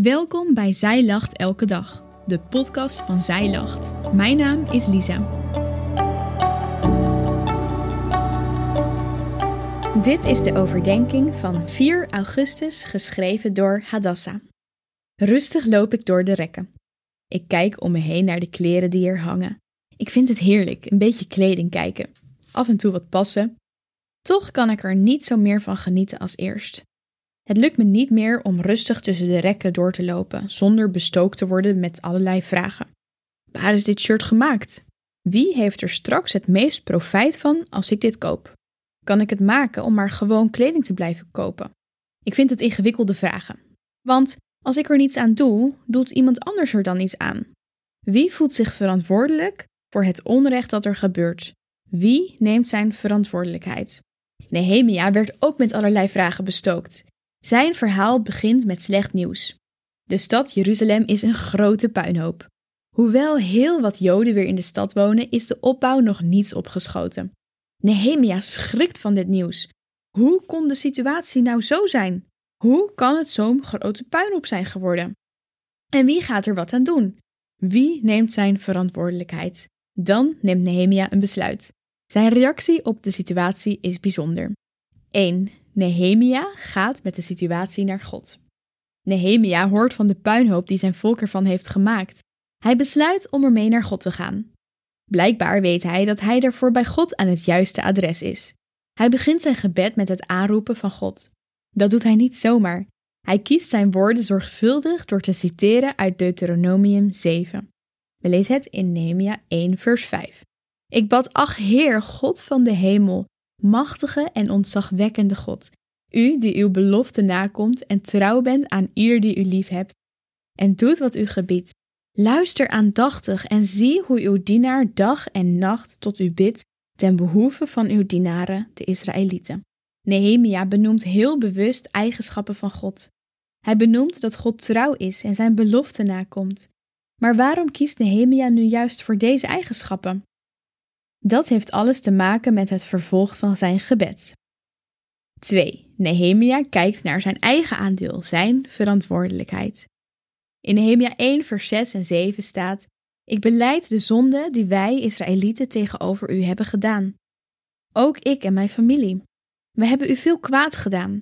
Welkom bij Zij Lacht Elke Dag, de podcast van Zij Lacht. Mijn naam is Lisa. Dit is de overdenking van 4 augustus, geschreven door Hadassa. Rustig loop ik door de rekken. Ik kijk om me heen naar de kleren die er hangen. Ik vind het heerlijk, een beetje kleding kijken. Af en toe wat passen. Toch kan ik er niet zo meer van genieten als eerst. Het lukt me niet meer om rustig tussen de rekken door te lopen, zonder bestookt te worden met allerlei vragen. Waar is dit shirt gemaakt? Wie heeft er straks het meest profijt van als ik dit koop? Kan ik het maken om maar gewoon kleding te blijven kopen? Ik vind het ingewikkelde vragen. Want als ik er niets aan doe, doet iemand anders er dan iets aan. Wie voelt zich verantwoordelijk voor het onrecht dat er gebeurt? Wie neemt zijn verantwoordelijkheid? Nehemia werd ook met allerlei vragen bestookt. Zijn verhaal begint met slecht nieuws. De stad Jeruzalem is een grote puinhoop. Hoewel heel wat Joden weer in de stad wonen, is de opbouw nog niets opgeschoten. Nehemia schrikt van dit nieuws. Hoe kon de situatie nou zo zijn? Hoe kan het zo'n grote puinhoop zijn geworden? En wie gaat er wat aan doen? Wie neemt zijn verantwoordelijkheid? Dan neemt Nehemia een besluit. Zijn reactie op de situatie is bijzonder. 1. Nehemia gaat met de situatie naar God. Nehemia hoort van de puinhoop die zijn volk ervan heeft gemaakt. Hij besluit om ermee naar God te gaan. Blijkbaar weet hij dat hij daarvoor bij God aan het juiste adres is. Hij begint zijn gebed met het aanroepen van God. Dat doet hij niet zomaar. Hij kiest zijn woorden zorgvuldig door te citeren uit Deuteronomium 7. We lezen het in Nehemia 1 vers 5. Ik bad, ach Heer, God van de hemel, machtige en ontzagwekkende God, u die uw belofte nakomt en trouw bent aan ieder die u lief hebt, en doet wat u gebiedt. Luister aandachtig en zie hoe uw dienaar dag en nacht tot u bidt ten behoeve van uw dienaren, de Israëlieten. Nehemia benoemt heel bewust eigenschappen van God. Hij benoemt dat God trouw is en zijn belofte nakomt. Maar waarom kiest Nehemia nu juist voor deze eigenschappen? Dat heeft alles te maken met het vervolg van zijn gebed. 2. Nehemia kijkt naar zijn eigen aandeel, zijn verantwoordelijkheid. In Nehemia 1, vers 6 en 7 staat: Ik beleid de zonde die wij, Israëlieten, tegenover u hebben gedaan. Ook ik en mijn familie. We hebben u veel kwaad gedaan.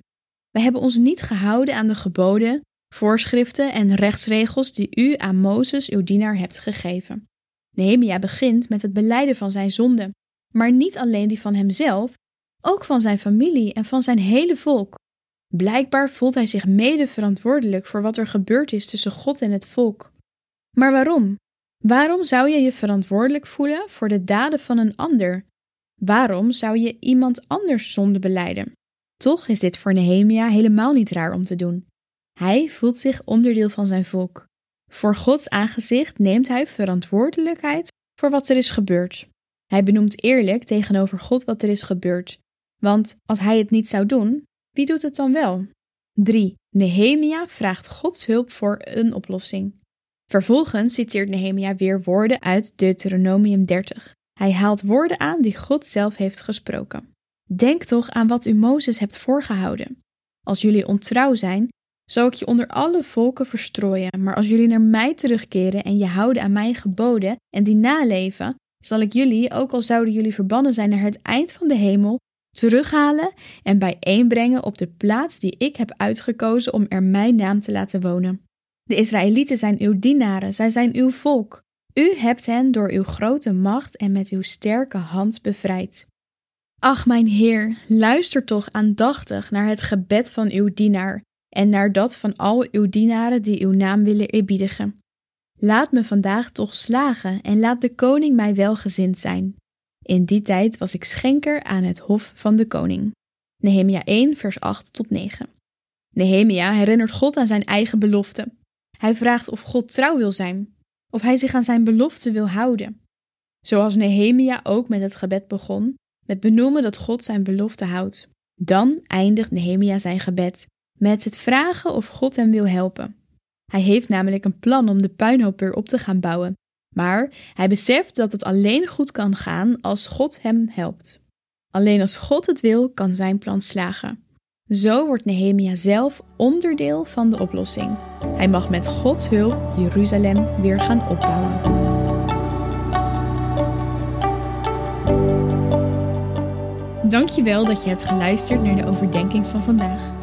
We hebben ons niet gehouden aan de geboden, voorschriften en rechtsregels die u aan Mozes, uw dienaar, hebt gegeven. Nehemia begint met het beleiden van zijn zonde, maar niet alleen die van hemzelf, ook van zijn familie en van zijn hele volk. Blijkbaar voelt hij zich mede verantwoordelijk voor wat er gebeurd is tussen God en het volk. Maar waarom? Waarom zou je je verantwoordelijk voelen voor de daden van een ander? Waarom zou je iemand anders zonde beleiden? Toch is dit voor Nehemia helemaal niet raar om te doen. Hij voelt zich onderdeel van zijn volk. Voor Gods aangezicht neemt hij verantwoordelijkheid voor wat er is gebeurd. Hij benoemt eerlijk tegenover God wat er is gebeurd. Want als hij het niet zou doen, wie doet het dan wel? 3. Nehemia vraagt Gods hulp voor een oplossing. Vervolgens citeert Nehemia weer woorden uit Deuteronomium 30. Hij haalt woorden aan die God zelf heeft gesproken. Denk toch aan wat u Mozes hebt voorgehouden. Als jullie ontrouw zijn, zal ik je onder alle volken verstrooien, maar als jullie naar mij terugkeren en je houden aan mijn geboden en die naleven, zal ik jullie, ook al zouden jullie verbannen zijn naar het eind van de hemel, terughalen en bijeenbrengen op de plaats die ik heb uitgekozen om er mijn naam te laten wonen. De Israëlieten zijn uw dienaren, zij zijn uw volk. U hebt hen door uw grote macht en met uw sterke hand bevrijd. Ach, mijn Heer, luister toch aandachtig naar het gebed van uw dienaar en naar dat van al uw dienaren die uw naam willen eerbiedigen. Laat me vandaag toch slagen en laat de koning mij welgezind zijn. In die tijd was ik schenker aan het hof van de koning. Nehemia 1, vers 8 tot 9. Nehemia herinnert God aan zijn eigen belofte. Hij vraagt of God trouw wil zijn, of hij zich aan zijn belofte wil houden. Zoals Nehemia ook met het gebed begon, met benoemen dat God zijn belofte houdt. Dan eindigt Nehemia zijn gebed met het vragen of God hem wil helpen. Hij heeft namelijk een plan om de puinhoop weer op te gaan bouwen, maar hij beseft dat het alleen goed kan gaan als God hem helpt. Alleen als God het wil, kan zijn plan slagen. Zo wordt Nehemia zelf onderdeel van de oplossing. Hij mag met Gods hulp Jeruzalem weer gaan opbouwen. Dankjewel dat je hebt geluisterd naar de overdenking van vandaag.